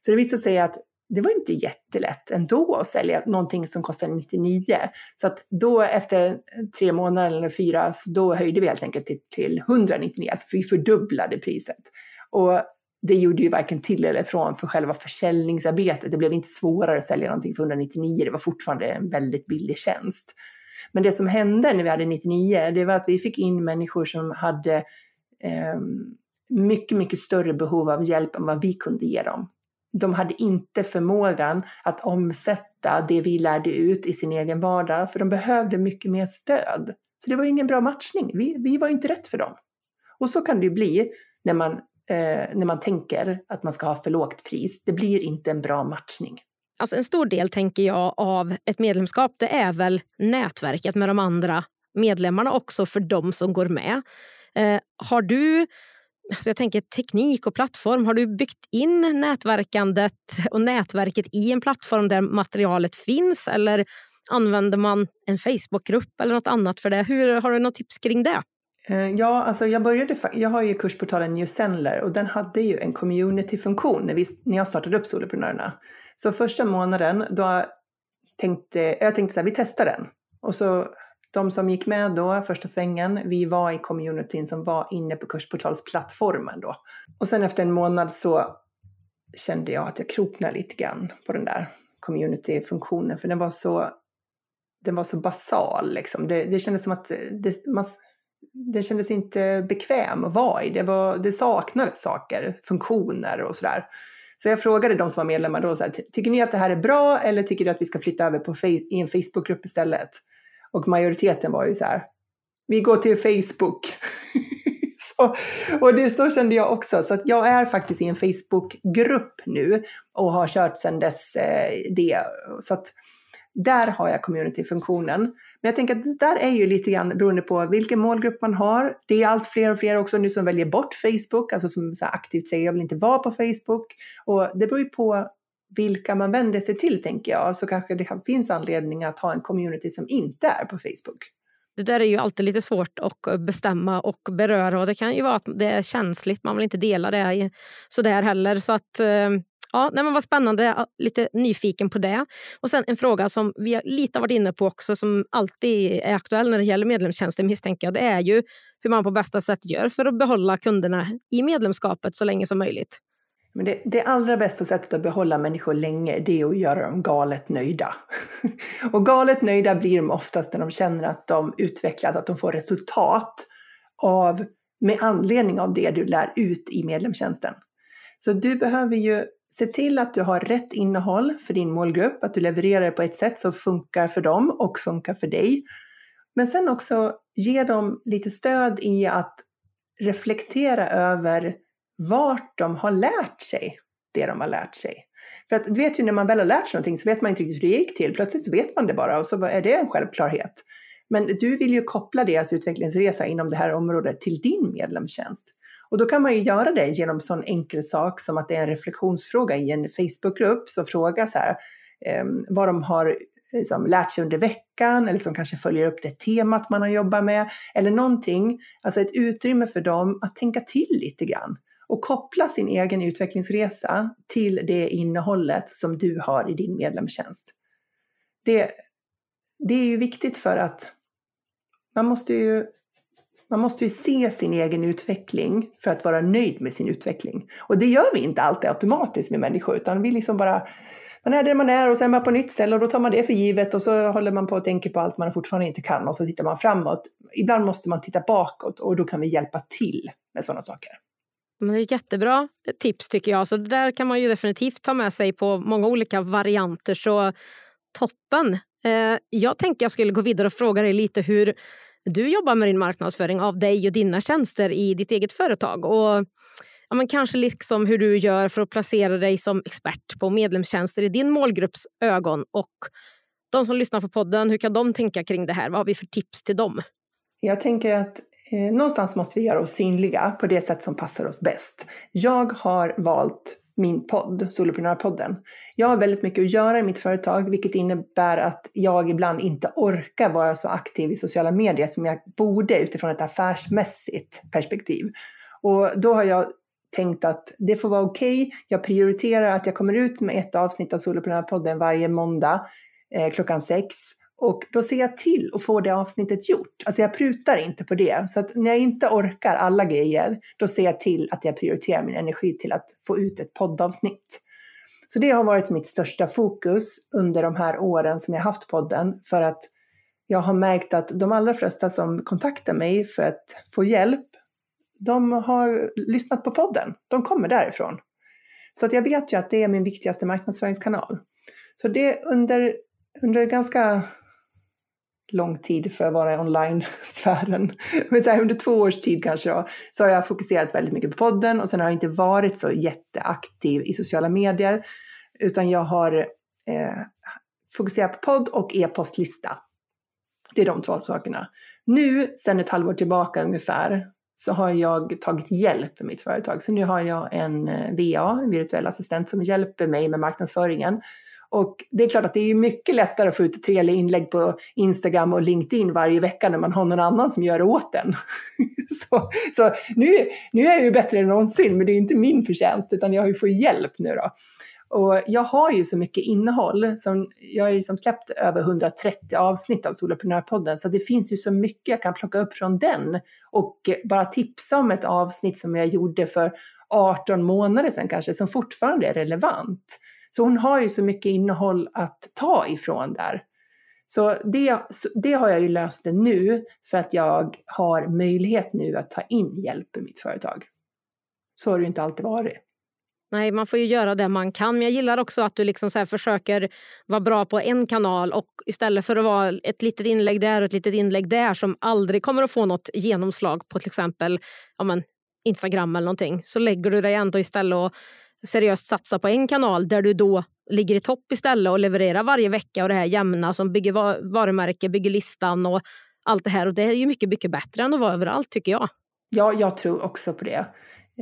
Så det visade sig att det var inte jättelätt ändå att sälja någonting som kostade 99. Så att då efter tre månader eller fyra, så då höjde vi helt enkelt till, till 199, alltså vi fördubblade priset. Och det gjorde ju varken till eller från för själva försäljningsarbetet. Det blev inte svårare att sälja någonting för 199, det var fortfarande en väldigt billig tjänst. Men det som hände när vi hade 99, det var att vi fick in människor som hade eh, mycket, mycket större behov av hjälp än vad vi kunde ge dem. De hade inte förmågan att omsätta det vi lärde ut i sin egen vardag, för de behövde mycket mer stöd. Så det var ingen bra matchning. Vi, vi var inte rätt för dem. Och så kan det ju bli när man, eh, när man tänker att man ska ha för lågt pris. Det blir inte en bra matchning. Alltså en stor del tänker jag av ett medlemskap det är väl nätverket med de andra medlemmarna också för de som går med. Eh, har du alltså jag tänker teknik och plattform. Har du byggt in nätverkandet och nätverket i en plattform där materialet finns eller använder man en Facebookgrupp eller något annat för det? Hur, har du något tips kring det? Eh, ja, alltså jag började, jag har ju kursportalen New Sendler och den hade ju en community-funktion när, vi, när jag startade upp Soloprenörerna. Så första månaden, då tänkte jag tänkte så här, vi testar den. Och så de som gick med då första svängen, vi var i communityn som var inne på kursportalsplattformen då. Och sen efter en månad så kände jag att jag kroknade lite grann på den där communityfunktionen för den var så, den var så basal liksom. Det, det kändes som att det, man, den kändes inte bekväm att vara i. Det, var, det saknades saker, funktioner och sådär. Så jag frågade de som var medlemmar då, så här, tycker ni att det här är bra eller tycker du att vi ska flytta över på i en Facebookgrupp istället? Och majoriteten var ju så här, vi går till Facebook. så, och det, så kände jag också. Så att jag är faktiskt i en Facebookgrupp nu och har kört sedan dess eh, det. Så att där har jag communityfunktionen. Men jag tänker att det där är ju lite grann beroende på vilken målgrupp man har. Det är allt fler och fler också nu som väljer bort Facebook, alltså som så aktivt säger jag vill inte vara på Facebook. Och det beror ju på vilka man vänder sig till tänker jag, så kanske det finns anledning att ha en community som inte är på Facebook. Det där är ju alltid lite svårt att bestämma och beröra och det kan ju vara att det är känsligt, man vill inte dela det sådär heller. Så att, eh, ja, nej, men vad spännande, lite nyfiken på det. Och sen en fråga som vi lite har varit inne på också som alltid är aktuell när det gäller medlemstjänster misstänker jag, det är ju hur man på bästa sätt gör för att behålla kunderna i medlemskapet så länge som möjligt. Men det, det, allra bästa sättet att behålla människor länge, det är att göra dem galet nöjda. och galet nöjda blir de oftast när de känner att de utvecklas, att de får resultat av, med anledning av det du lär ut i medlemstjänsten. Så du behöver ju se till att du har rätt innehåll för din målgrupp, att du levererar på ett sätt som funkar för dem och funkar för dig. Men sen också ge dem lite stöd i att reflektera över vart de har lärt sig det de har lärt sig. För att du vet ju när man väl har lärt sig någonting så vet man inte riktigt hur det gick till. Plötsligt så vet man det bara och så är det en självklarhet. Men du vill ju koppla deras utvecklingsresa inom det här området till din medlemstjänst. Och då kan man ju göra det genom en sån enkel sak som att det är en reflektionsfråga i en Facebookgrupp som frågar så här, eh, vad de har liksom, lärt sig under veckan eller som kanske följer upp det temat man har jobbat med eller någonting. Alltså ett utrymme för dem att tänka till lite grann och koppla sin egen utvecklingsresa till det innehållet som du har i din medlemstjänst. Det, det är ju viktigt för att man måste ju man måste ju se sin egen utveckling för att vara nöjd med sin utveckling. Och det gör vi inte alltid automatiskt med människor, utan vi liksom bara man är där man är och sen är man på nytt ställe och då tar man det för givet och så håller man på att tänka på allt man fortfarande inte kan och så tittar man framåt. Ibland måste man titta bakåt och då kan vi hjälpa till med sådana saker. Men det är ett jättebra tips tycker jag. Så det där kan man ju definitivt ta med sig på många olika varianter. Så toppen! Eh, jag tänkte jag skulle gå vidare och fråga dig lite hur du jobbar med din marknadsföring av dig och dina tjänster i ditt eget företag. Och ja, men kanske liksom hur du gör för att placera dig som expert på medlemstjänster i din målgrupps ögon och De som lyssnar på podden, hur kan de tänka kring det här? Vad har vi för tips till dem? Jag tänker att eh, någonstans måste vi göra oss synliga på det sätt som passar oss bäst. Jag har valt min podd, Soloprenörpodden. Jag har väldigt mycket att göra i mitt företag, vilket innebär att jag ibland inte orkar vara så aktiv i sociala medier som jag borde utifrån ett affärsmässigt perspektiv. Och då har jag tänkt att det får vara okej. Okay. Jag prioriterar att jag kommer ut med ett avsnitt av Soloprenörpodden varje måndag eh, klockan sex. Och då ser jag till att få det avsnittet gjort. Alltså jag prutar inte på det. Så att när jag inte orkar alla grejer, då ser jag till att jag prioriterar min energi till att få ut ett poddavsnitt. Så det har varit mitt största fokus under de här åren som jag haft podden. För att jag har märkt att de allra flesta som kontaktar mig för att få hjälp, de har lyssnat på podden. De kommer därifrån. Så att jag vet ju att det är min viktigaste marknadsföringskanal. Så det under, under ganska lång tid för att vara i online-sfären. Men så här, under två års tid kanske då, så har jag fokuserat väldigt mycket på podden och sen har jag inte varit så jätteaktiv i sociala medier, utan jag har eh, fokuserat på podd och e-postlista. Det är de två sakerna. Nu, sen ett halvår tillbaka ungefär, så har jag tagit hjälp med mitt företag. Så nu har jag en eh, VA, en virtuell assistent, som hjälper mig med marknadsföringen. Och det är klart att det är mycket lättare att få ut trevliga inlägg på Instagram och LinkedIn varje vecka när man har någon annan som gör det åt en. så så nu, nu är jag ju bättre än någonsin, men det är inte min förtjänst, utan jag har ju fått hjälp nu då. Och jag har ju så mycket innehåll, som, jag har ju liksom släppt över 130 avsnitt av Soloprenörpodden, så det finns ju så mycket jag kan plocka upp från den och bara tipsa om ett avsnitt som jag gjorde för 18 månader sedan kanske, som fortfarande är relevant. Så hon har ju så mycket innehåll att ta ifrån där. Så det, det har jag ju löst det nu för att jag har möjlighet nu att ta in hjälp i mitt företag. Så har det ju inte alltid varit. Nej, man får ju göra det man kan. Men jag gillar också att du liksom så försöker vara bra på en kanal och istället för att vara ett litet inlägg där och ett litet inlägg där som aldrig kommer att få något genomslag på till exempel ja, men, Instagram eller någonting så lägger du dig ändå istället och seriöst satsa på en kanal där du då ligger i topp istället och levererar varje vecka och det här jämna som bygger varumärke, bygger listan och allt det här. Och det är ju mycket, mycket bättre än att vara överallt tycker jag. Ja, jag tror också på det.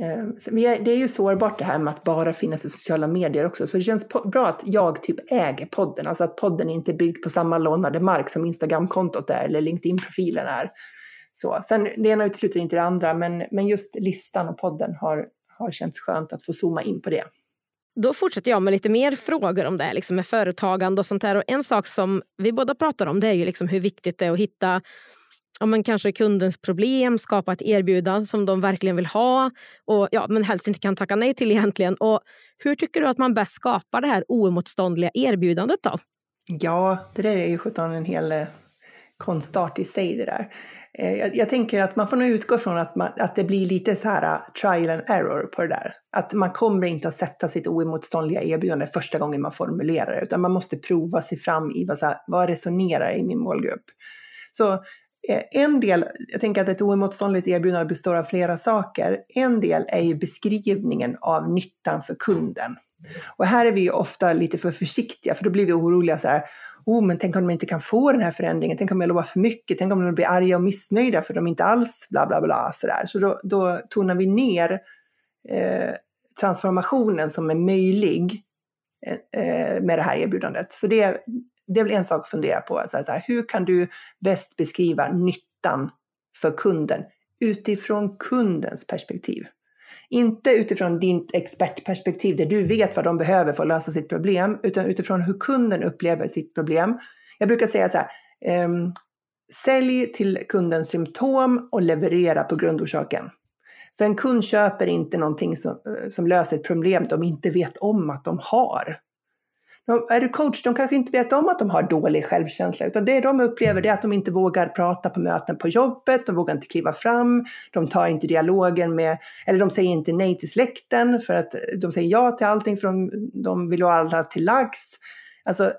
Ehm, det är ju sårbart det här med att bara finnas i sociala medier också, så det känns bra att jag typ äger podden, alltså att podden inte är byggd på samma lånade mark som Instagramkontot är eller LinkedIn-profilen är. Så. Sen, det ena utesluter inte det andra, men, men just listan och podden har, har känts skönt att få zooma in på det. Då fortsätter jag med lite mer frågor om det liksom med företagande och sånt där. Och en sak som vi båda pratar om det är ju liksom hur viktigt det är att hitta ja, men kanske kundens problem, skapa ett erbjudande som de verkligen vill ha och ja, men helst inte kan tacka nej till egentligen. Och hur tycker du att man bäst skapar det här oemotståndliga erbjudandet då? Ja, det där är ju sjutton en hel eh, konstart i sig det där. Eh, jag, jag, tänker att man får nog utgå från att, man, att det blir lite så här uh, trial and error på det där. Att man kommer inte att sätta sitt oemotståndliga erbjudande första gången man formulerar det, utan man måste prova sig fram i vad, så här, vad resonerar i min målgrupp. Så eh, en del, jag tänker att ett oemotståndligt erbjudande består av flera saker. En del är ju beskrivningen av nyttan för kunden. Och här är vi ju ofta lite för försiktiga, för då blir vi oroliga så här, oh, men tänk om de inte kan få den här förändringen, tänk om jag lovar för mycket, tänk om de blir arga och missnöjda för de inte alls bla bla bla sådär. Så då, då tonar vi ner eh, transformationen som är möjlig eh, eh med det här erbjudandet. Så det, det är väl en sak att fundera på. Så här, så här, hur kan du bäst beskriva nyttan för kunden utifrån kundens perspektiv? Inte utifrån ditt expertperspektiv där du vet vad de behöver för att lösa sitt problem, utan utifrån hur kunden upplever sitt problem. Jag brukar säga så här, um, sälj till kundens symptom och leverera på grundorsaken. För en kund köper inte någonting som, eh, som löser ett problem de inte vet om att de har. De, är du coach, de kanske inte vet om att de har dålig självkänsla, utan det de upplever är att de inte vågar prata på möten på jobbet, de vågar inte kliva fram, de tar inte dialogen med, eller de säger inte nej till släkten för att de säger ja till allting för de, de vill ha alla till lags. Alltså,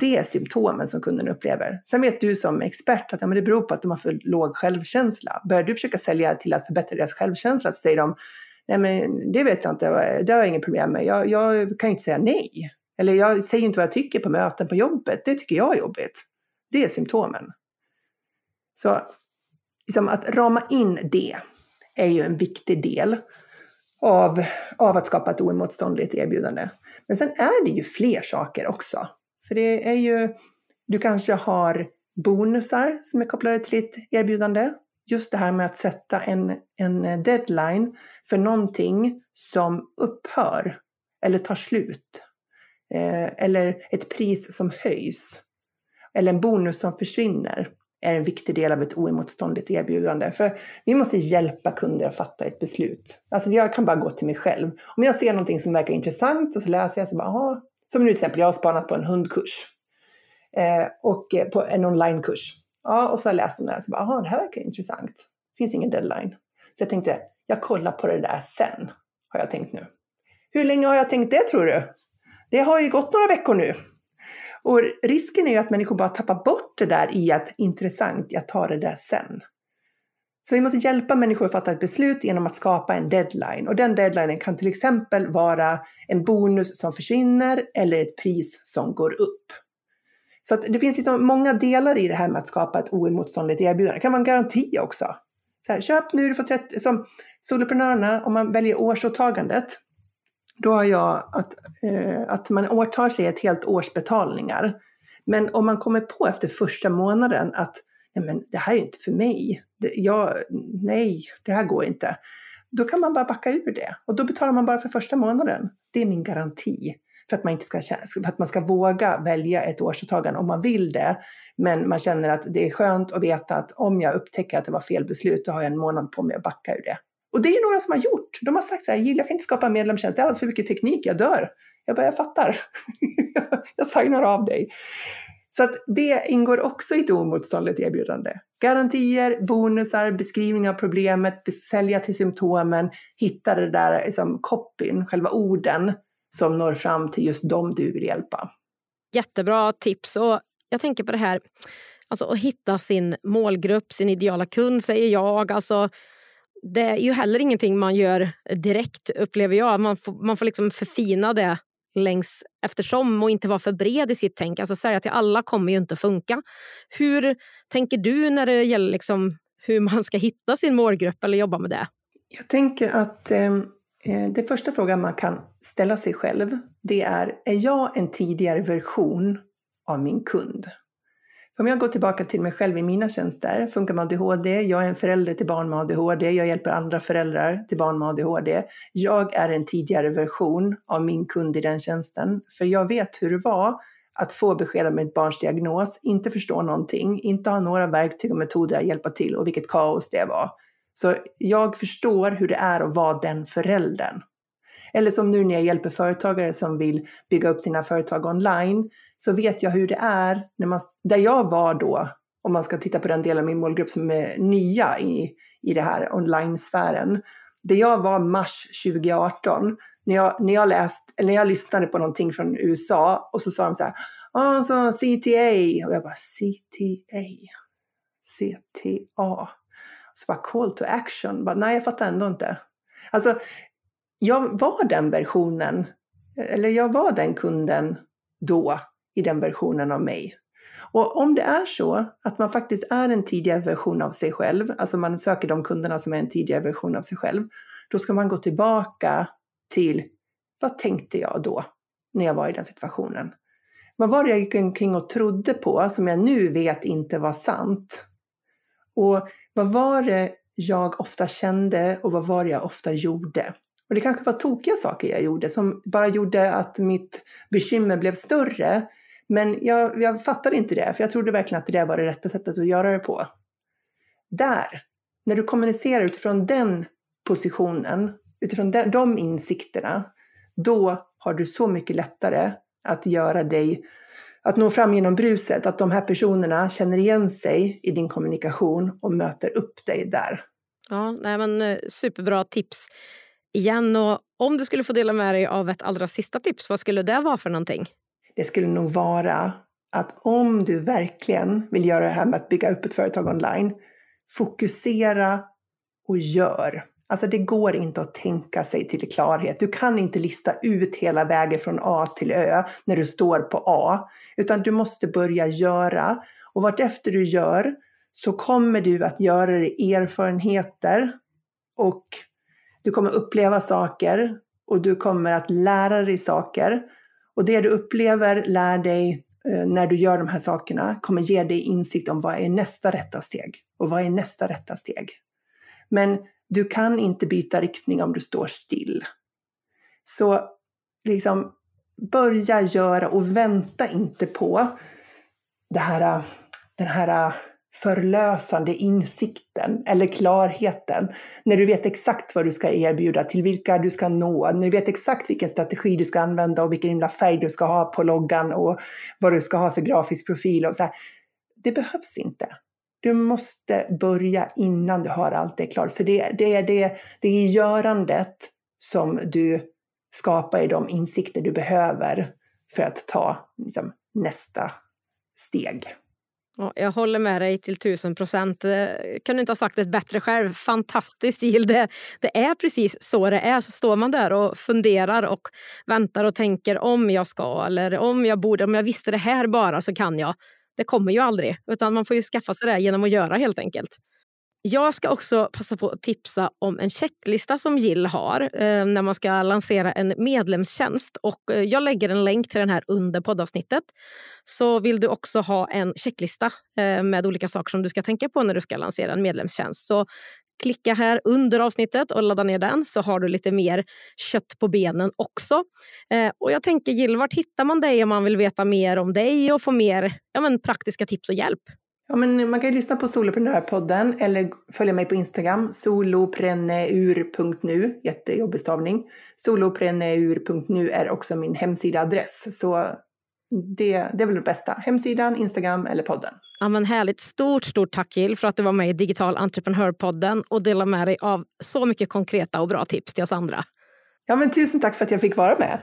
det är symptomen som kunden upplever. Sen vet du som expert att ja, men det beror på att de har för låg självkänsla. Börjar du försöka sälja till att förbättra deras självkänsla så säger de nej men det vet jag inte, det har jag inget problem med, jag, jag kan ju inte säga nej. Eller jag säger inte vad jag tycker på möten på jobbet. Det tycker jag är jobbigt. Det är symptomen. Så liksom att rama in det är ju en viktig del av, av att skapa ett oemotståndligt erbjudande. Men sen är det ju fler saker också. För det är ju, du kanske har bonusar som är kopplade till ditt erbjudande. Just det här med att sätta en, en deadline för någonting som upphör eller tar slut. Eh, eller ett pris som höjs. Eller en bonus som försvinner är en viktig del av ett oemotståndligt erbjudande. För vi måste hjälpa kunder att fatta ett beslut. Alltså jag kan bara gå till mig själv. Om jag ser någonting som verkar intressant och så läser jag så bara, aha. Som nu till exempel, jag har spanat på en hundkurs. Eh, och eh, på en onlinekurs. Ja, och så har jag läst om det här och så bara, aha, det här verkar intressant. Det finns ingen deadline. Så jag tänkte, jag kollar på det där sen, har jag tänkt nu. Hur länge har jag tänkt det tror du? Det har ju gått några veckor nu. Och risken är ju att människor bara tappar bort det där i att intressant, jag tar det där sen. Så vi måste hjälpa människor att fatta ett beslut genom att skapa en deadline. Och den deadlinen kan till exempel vara en bonus som försvinner eller ett pris som går upp. Så att det finns liksom många delar i det här med att skapa ett oemotståndligt erbjudande. Det kan vara en garanti också. Så här, köp nu, du får 30, som soloprenörerna, om man väljer årsåtagandet, då har jag att, eh, att man åtar sig ett helt års betalningar. Men om man kommer på efter första månaden att nej men det här är inte för mig, det, jag, nej, det här går inte. Då kan man bara backa ur det och då betalar man bara för första månaden. Det är min garanti för att man, inte ska, för att man ska våga välja ett årsåtagande om man vill det. Men man känner att det är skönt att veta att om jag upptäcker att det var fel beslut, då har jag en månad på mig att backa ur det. Och det är några som har gjort. De har sagt så här, jag kan inte skapa en medlemstjänst, det är alldeles för mycket teknik, jag dör. Jag bara, jag fattar. jag signar av dig. Så att det ingår också i ett oemotståndligt erbjudande. Garantier, bonusar, beskrivning av problemet, sälja till symptomen, hitta det där liksom, copyn, själva orden som når fram till just dem du vill hjälpa. Jättebra tips. Och jag tänker på det här alltså, att hitta sin målgrupp, sin ideala kund, säger jag. Alltså, det är ju heller ingenting man gör direkt, upplever jag. Man får, man får liksom förfina det längs eftersom och inte vara för bred i sitt tänk. Alltså säga till alla kommer ju inte funka. Hur tänker du när det gäller liksom hur man ska hitta sin målgrupp eller jobba med det? Jag tänker att ehm, eh, det första frågan man kan ställa sig själv, det är, är jag en tidigare version av min kund? Om jag går tillbaka till mig själv i mina tjänster, funkar med ADHD, jag är en förälder till barn med ADHD, jag hjälper andra föräldrar till barn med ADHD. Jag är en tidigare version av min kund i den tjänsten, för jag vet hur det var att få besked om ett barns diagnos, inte förstå någonting, inte ha några verktyg och metoder att hjälpa till och vilket kaos det var. Så jag förstår hur det är att vara den föräldern. Eller som nu när jag hjälper företagare som vill bygga upp sina företag online, så vet jag hur det är när man, där jag var då, om man ska titta på den delen av min målgrupp som är nya i, i det här online-sfären. Där jag var mars 2018, när jag, när, jag läst, eller när jag lyssnade på någonting från USA och så sa de så här, ah, så CTA, och jag bara CTA, CTA. Så bara call to action, bara, nej jag fattar ändå inte. Alltså, jag var den versionen, eller jag var den kunden då i den versionen av mig. Och om det är så att man faktiskt är en tidigare version av sig själv, alltså man söker de kunderna som är en tidigare version av sig själv, då ska man gå tillbaka till vad tänkte jag då när jag var i den situationen? Vad var det jag gick omkring och trodde på som jag nu vet inte var sant? Och vad var det jag ofta kände och vad var det jag ofta gjorde? Och det kanske var tokiga saker jag gjorde som bara gjorde att mitt bekymmer blev större men jag, jag fattade inte det, för jag trodde verkligen att det var det rätta sättet att göra det på. Där, när du kommunicerar utifrån den positionen, utifrån de, de insikterna, då har du så mycket lättare att göra dig, att nå fram genom bruset, att de här personerna känner igen sig i din kommunikation och möter upp dig där. Ja, nej men eh, superbra tips igen. Och om du skulle få dela med dig av ett allra sista tips, vad skulle det vara för någonting? Det skulle nog vara att om du verkligen vill göra det här med att bygga upp ett företag online, fokusera och gör. Alltså det går inte att tänka sig till klarhet. Du kan inte lista ut hela vägen från A till Ö när du står på A, utan du måste börja göra. Och vartefter du gör så kommer du att göra dig erfarenheter och du kommer uppleva saker och du kommer att lära dig saker. Och det du upplever, lär dig eh, när du gör de här sakerna kommer ge dig insikt om vad är nästa rätta steg och vad är nästa rätta steg. Men du kan inte byta riktning om du står still. Så liksom börja göra och vänta inte på det här, eh, den här eh, förlösande insikten eller klarheten. När du vet exakt vad du ska erbjuda, till vilka du ska nå, när du vet exakt vilken strategi du ska använda och vilken himla färg du ska ha på loggan och vad du ska ha för grafisk profil och så här. Det behövs inte. Du måste börja innan du har allt det klart, för det, det, är det, det är görandet som du skapar i de insikter du behöver för att ta liksom, nästa steg jag håller med dig till tusen procent. Eh, kan du inte ha sagt det bättre själv. Fantastiskt, Jill. Det, det är precis så det är. Så står man där och funderar och väntar och tänker om jag ska eller om jag borde. Om jag visste det här bara så kan jag det kommer ju aldrig. Utan man får ju skaffa sig det genom att göra helt enkelt. Jag ska också passa på att tipsa om en checklista som Gill har eh, när man ska lansera en medlemstjänst. Och, eh, jag lägger en länk till den här under poddavsnittet. Så vill du också ha en checklista eh, med olika saker som du ska tänka på när du ska lansera en medlemstjänst så Klicka här under avsnittet och ladda ner den så har du lite mer kött på benen också. Eh, och jag tänker Jill, vart hittar man dig om man vill veta mer om dig och få mer ja, men, praktiska tips och hjälp? Ja, men man kan lyssna på Soloprenörpodden eller följa mig på Instagram, solopreneur.nu, jättejobbig stavning. Solopreneur.nu är också min hemsidaadress, så det, det är väl det bästa. Hemsidan, Instagram eller podden. Ja, men härligt. Stort, stort tack Jill för att du var med i Digital Entreprenörpodden och delade med dig av så mycket konkreta och bra tips till oss andra. Ja, men tusen tack för att jag fick vara med.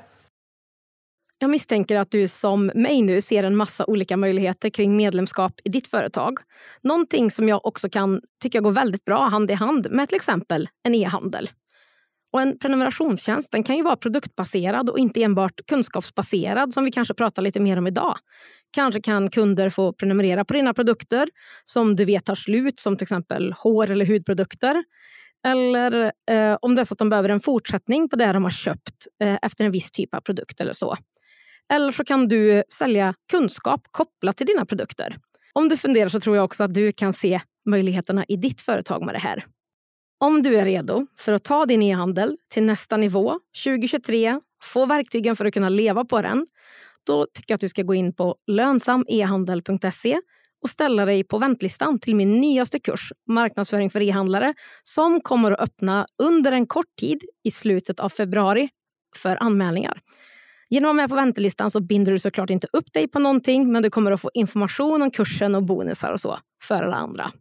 Jag misstänker att du som mig nu ser en massa olika möjligheter kring medlemskap i ditt företag. Någonting som jag också kan tycka går väldigt bra hand i hand med till exempel en e-handel. Och en prenumerationstjänst den kan ju vara produktbaserad och inte enbart kunskapsbaserad som vi kanske pratar lite mer om idag. Kanske kan kunder få prenumerera på dina produkter som du vet tar slut som till exempel hår eller hudprodukter. Eller eh, om det är så att de behöver en fortsättning på det de har köpt eh, efter en viss typ av produkt eller så. Eller så kan du sälja kunskap kopplat till dina produkter. Om du funderar så tror jag också att du kan se möjligheterna i ditt företag med det här. Om du är redo för att ta din e-handel till nästa nivå 2023, få verktygen för att kunna leva på den, då tycker jag att du ska gå in på lönsamehandel.se och ställa dig på väntlistan till min nyaste kurs, Marknadsföring för e-handlare, som kommer att öppna under en kort tid i slutet av februari för anmälningar. Genom att vara med på väntelistan så binder du såklart inte upp dig på någonting men du kommer att få information om kursen och bonusar och så för alla andra.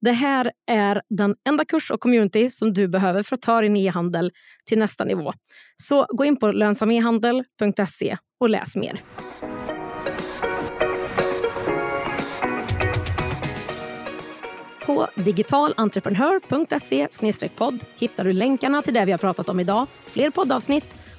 Det här är den enda kurs och community som du behöver för att ta din e-handel till nästa nivå. Så gå in på lönsamehandel.se och läs mer. På digitalentreprenör.se podd hittar du länkarna till det vi har pratat om idag, fler poddavsnitt